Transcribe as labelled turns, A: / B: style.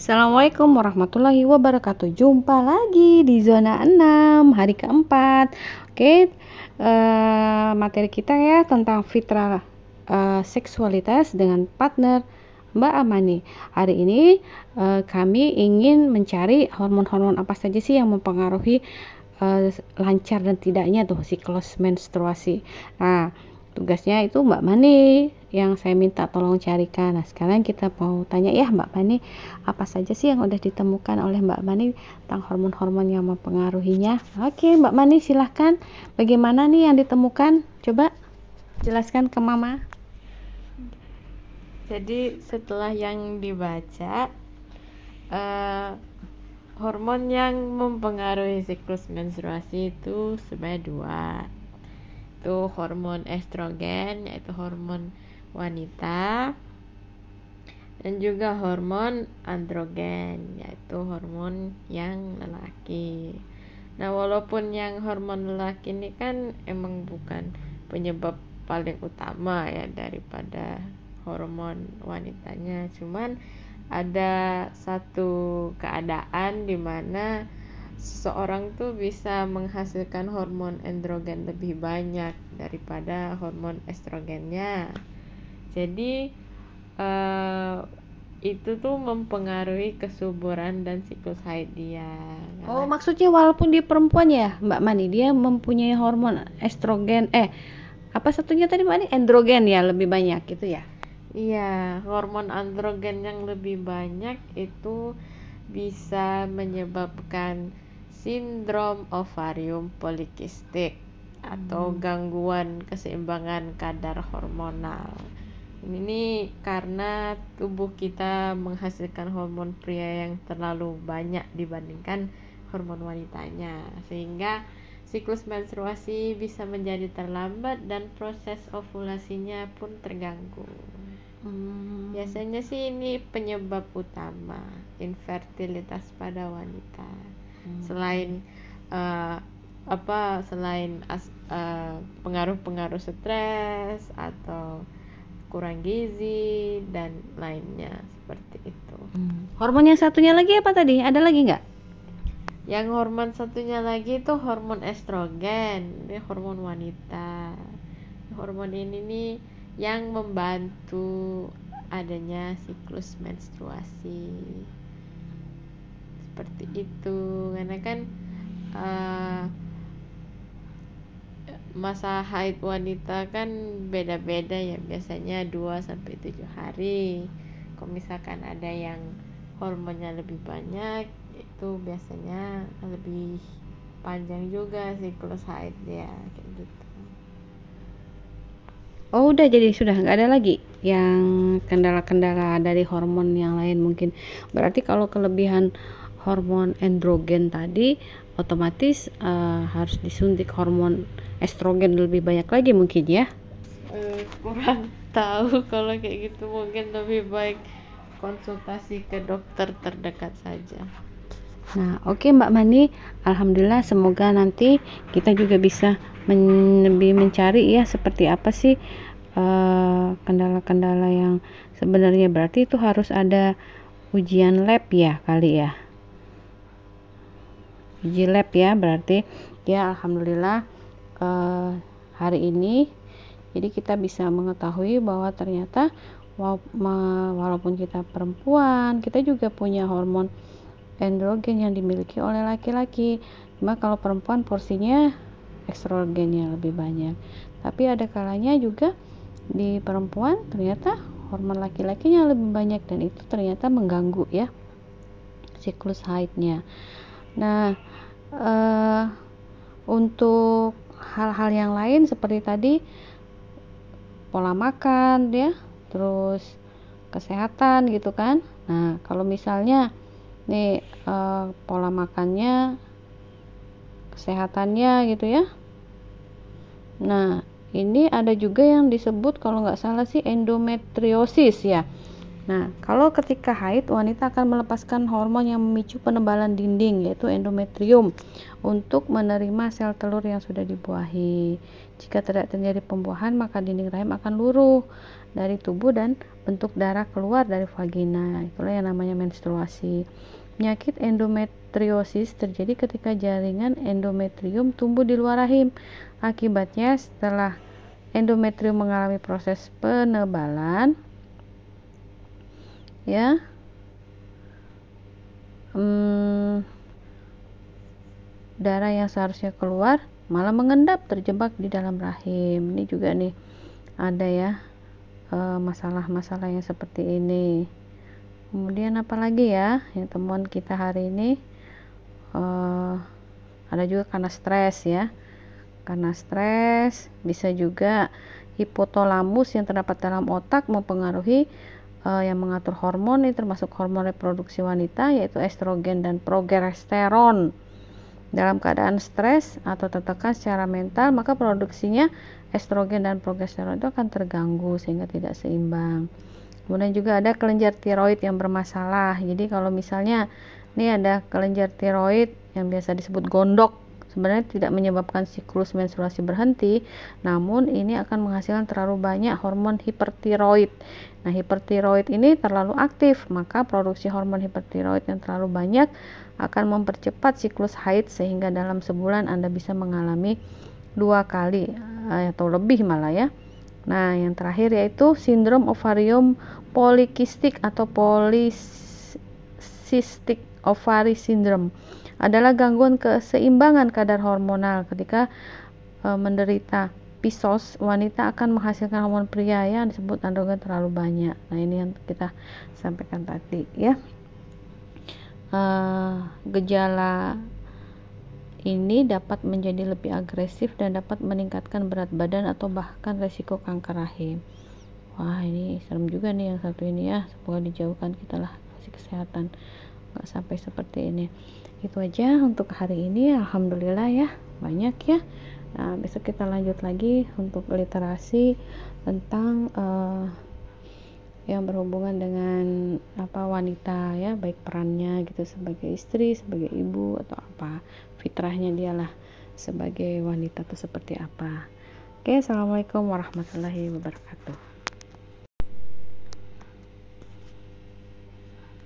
A: Assalamualaikum warahmatullahi wabarakatuh. Jumpa lagi di zona 6 hari keempat. Oke uh, materi kita ya tentang fitrah uh, seksualitas dengan partner Mbak Amani. Hari ini uh, kami ingin mencari hormon-hormon apa saja sih yang mempengaruhi uh, lancar dan tidaknya tuh siklus menstruasi. Nah tugasnya itu Mbak Mani yang saya minta tolong carikan. Nah, sekarang kita mau tanya ya Mbak Mani, apa saja sih yang udah ditemukan oleh Mbak Mani tentang hormon-hormon yang mempengaruhinya? Oke, Mbak Mani silahkan. Bagaimana nih yang ditemukan? Coba jelaskan ke Mama.
B: Jadi setelah yang dibaca, uh, hormon yang mempengaruhi siklus menstruasi itu sebenarnya dua yaitu hormon estrogen yaitu hormon wanita dan juga hormon androgen yaitu hormon yang lelaki. Nah, walaupun yang hormon lelaki ini kan emang bukan penyebab paling utama ya daripada hormon wanitanya, cuman ada satu keadaan di mana seseorang tuh bisa menghasilkan hormon androgen lebih banyak daripada hormon estrogennya. Jadi uh, itu tuh mempengaruhi kesuburan dan siklus haid dia.
A: Oh, maksudnya walaupun dia perempuan ya, Mbak Mani, dia mempunyai hormon estrogen eh apa satunya tadi Mbak Mani? Androgen ya lebih banyak gitu ya.
B: Iya, hormon androgen yang lebih banyak itu bisa menyebabkan sindrom ovarium polikistik atau hmm. gangguan keseimbangan kadar hormonal. Ini karena tubuh kita menghasilkan hormon pria yang terlalu banyak dibandingkan hormon wanitanya, sehingga siklus menstruasi bisa menjadi terlambat dan proses ovulasinya pun terganggu. Hmm. Biasanya sih ini penyebab utama infertilitas pada wanita hmm. selain uh, apa selain uh, pengaruh-pengaruh stres atau kurang gizi dan lainnya seperti itu.
A: Hmm. Hormon yang satunya lagi apa tadi? Ada lagi nggak?
B: Yang hormon satunya lagi itu hormon estrogen, ini hormon wanita. Hormon ini nih yang membantu adanya siklus menstruasi seperti itu karena kan uh, masa haid wanita kan beda-beda ya biasanya 2 sampai 7 hari. Kalau misalkan ada yang hormonnya lebih banyak itu biasanya lebih panjang juga siklus haid ya kayak gitu.
A: Oh udah jadi sudah nggak ada lagi yang kendala-kendala dari hormon yang lain mungkin berarti kalau kelebihan hormon androgen tadi otomatis uh, harus disuntik hormon estrogen lebih banyak lagi mungkin ya.
B: Uh, kurang tahu kalau kayak gitu. Mungkin lebih baik konsultasi ke dokter terdekat saja.
A: Nah, oke okay, Mbak Mani, alhamdulillah semoga nanti kita juga bisa men lebih mencari ya seperti apa sih eh, kendala-kendala uh, yang sebenarnya. Berarti itu harus ada ujian lab ya kali ya uji lab ya berarti. Ya alhamdulillah uh, hari ini jadi kita bisa mengetahui bahwa ternyata walaupun kita perempuan kita juga punya hormon androgen yang dimiliki oleh laki-laki. Cuma kalau perempuan porsinya estrogennya lebih banyak. Tapi ada kalanya juga di perempuan ternyata hormon laki-lakinya lebih banyak dan itu ternyata mengganggu ya siklus haidnya nah uh, untuk hal-hal yang lain seperti tadi pola makan ya terus kesehatan gitu kan. Nah kalau misalnya nih uh, pola makannya kesehatannya gitu ya. Nah ini ada juga yang disebut kalau nggak salah sih endometriosis ya Nah, kalau ketika haid, wanita akan melepaskan hormon yang memicu penebalan dinding, yaitu endometrium, untuk menerima sel telur yang sudah dibuahi. Jika tidak terjadi pembuahan, maka dinding rahim akan luruh dari tubuh dan bentuk darah keluar dari vagina. Itulah yang namanya menstruasi. Penyakit endometriosis terjadi ketika jaringan endometrium tumbuh di luar rahim. Akibatnya, setelah endometrium mengalami proses penebalan, ya. Hmm, darah yang seharusnya keluar malah mengendap terjebak di dalam rahim. Ini juga nih ada ya eh, masalah-masalah yang seperti ini. Kemudian apalagi ya yang temuan kita hari ini? Uh, ada juga karena stres ya. Karena stres bisa juga hipotalamus yang terdapat dalam otak mempengaruhi uh, yang mengatur hormon ini termasuk hormon reproduksi wanita yaitu estrogen dan progesteron. Dalam keadaan stres atau tertekan secara mental, maka produksinya estrogen dan progesteron itu akan terganggu sehingga tidak seimbang. Kemudian juga ada kelenjar tiroid yang bermasalah. Jadi kalau misalnya ini ada kelenjar tiroid yang biasa disebut gondok sebenarnya tidak menyebabkan siklus menstruasi berhenti, namun ini akan menghasilkan terlalu banyak hormon hipertiroid. Nah, hipertiroid ini terlalu aktif, maka produksi hormon hipertiroid yang terlalu banyak akan mempercepat siklus haid sehingga dalam sebulan Anda bisa mengalami dua kali eh, atau lebih malah ya. Nah, yang terakhir yaitu sindrom ovarium polikistik atau polycystic ovary syndrome adalah gangguan keseimbangan kadar hormonal. Ketika e, menderita pisos wanita akan menghasilkan hormon pria yang disebut androgen terlalu banyak. Nah ini yang kita sampaikan tadi ya. E, gejala ini dapat menjadi lebih agresif dan dapat meningkatkan berat badan atau bahkan resiko kanker rahim. Wah ini serem juga nih yang satu ini ya. Semoga dijauhkan kita lah kasih kesehatan nggak sampai seperti ini. Itu aja untuk hari ini. Alhamdulillah ya banyak ya. Nah besok kita lanjut lagi untuk literasi tentang uh, yang berhubungan dengan apa wanita ya baik perannya gitu sebagai istri sebagai ibu atau apa fitrahnya dialah sebagai wanita itu seperti apa. Oke assalamualaikum warahmatullahi wabarakatuh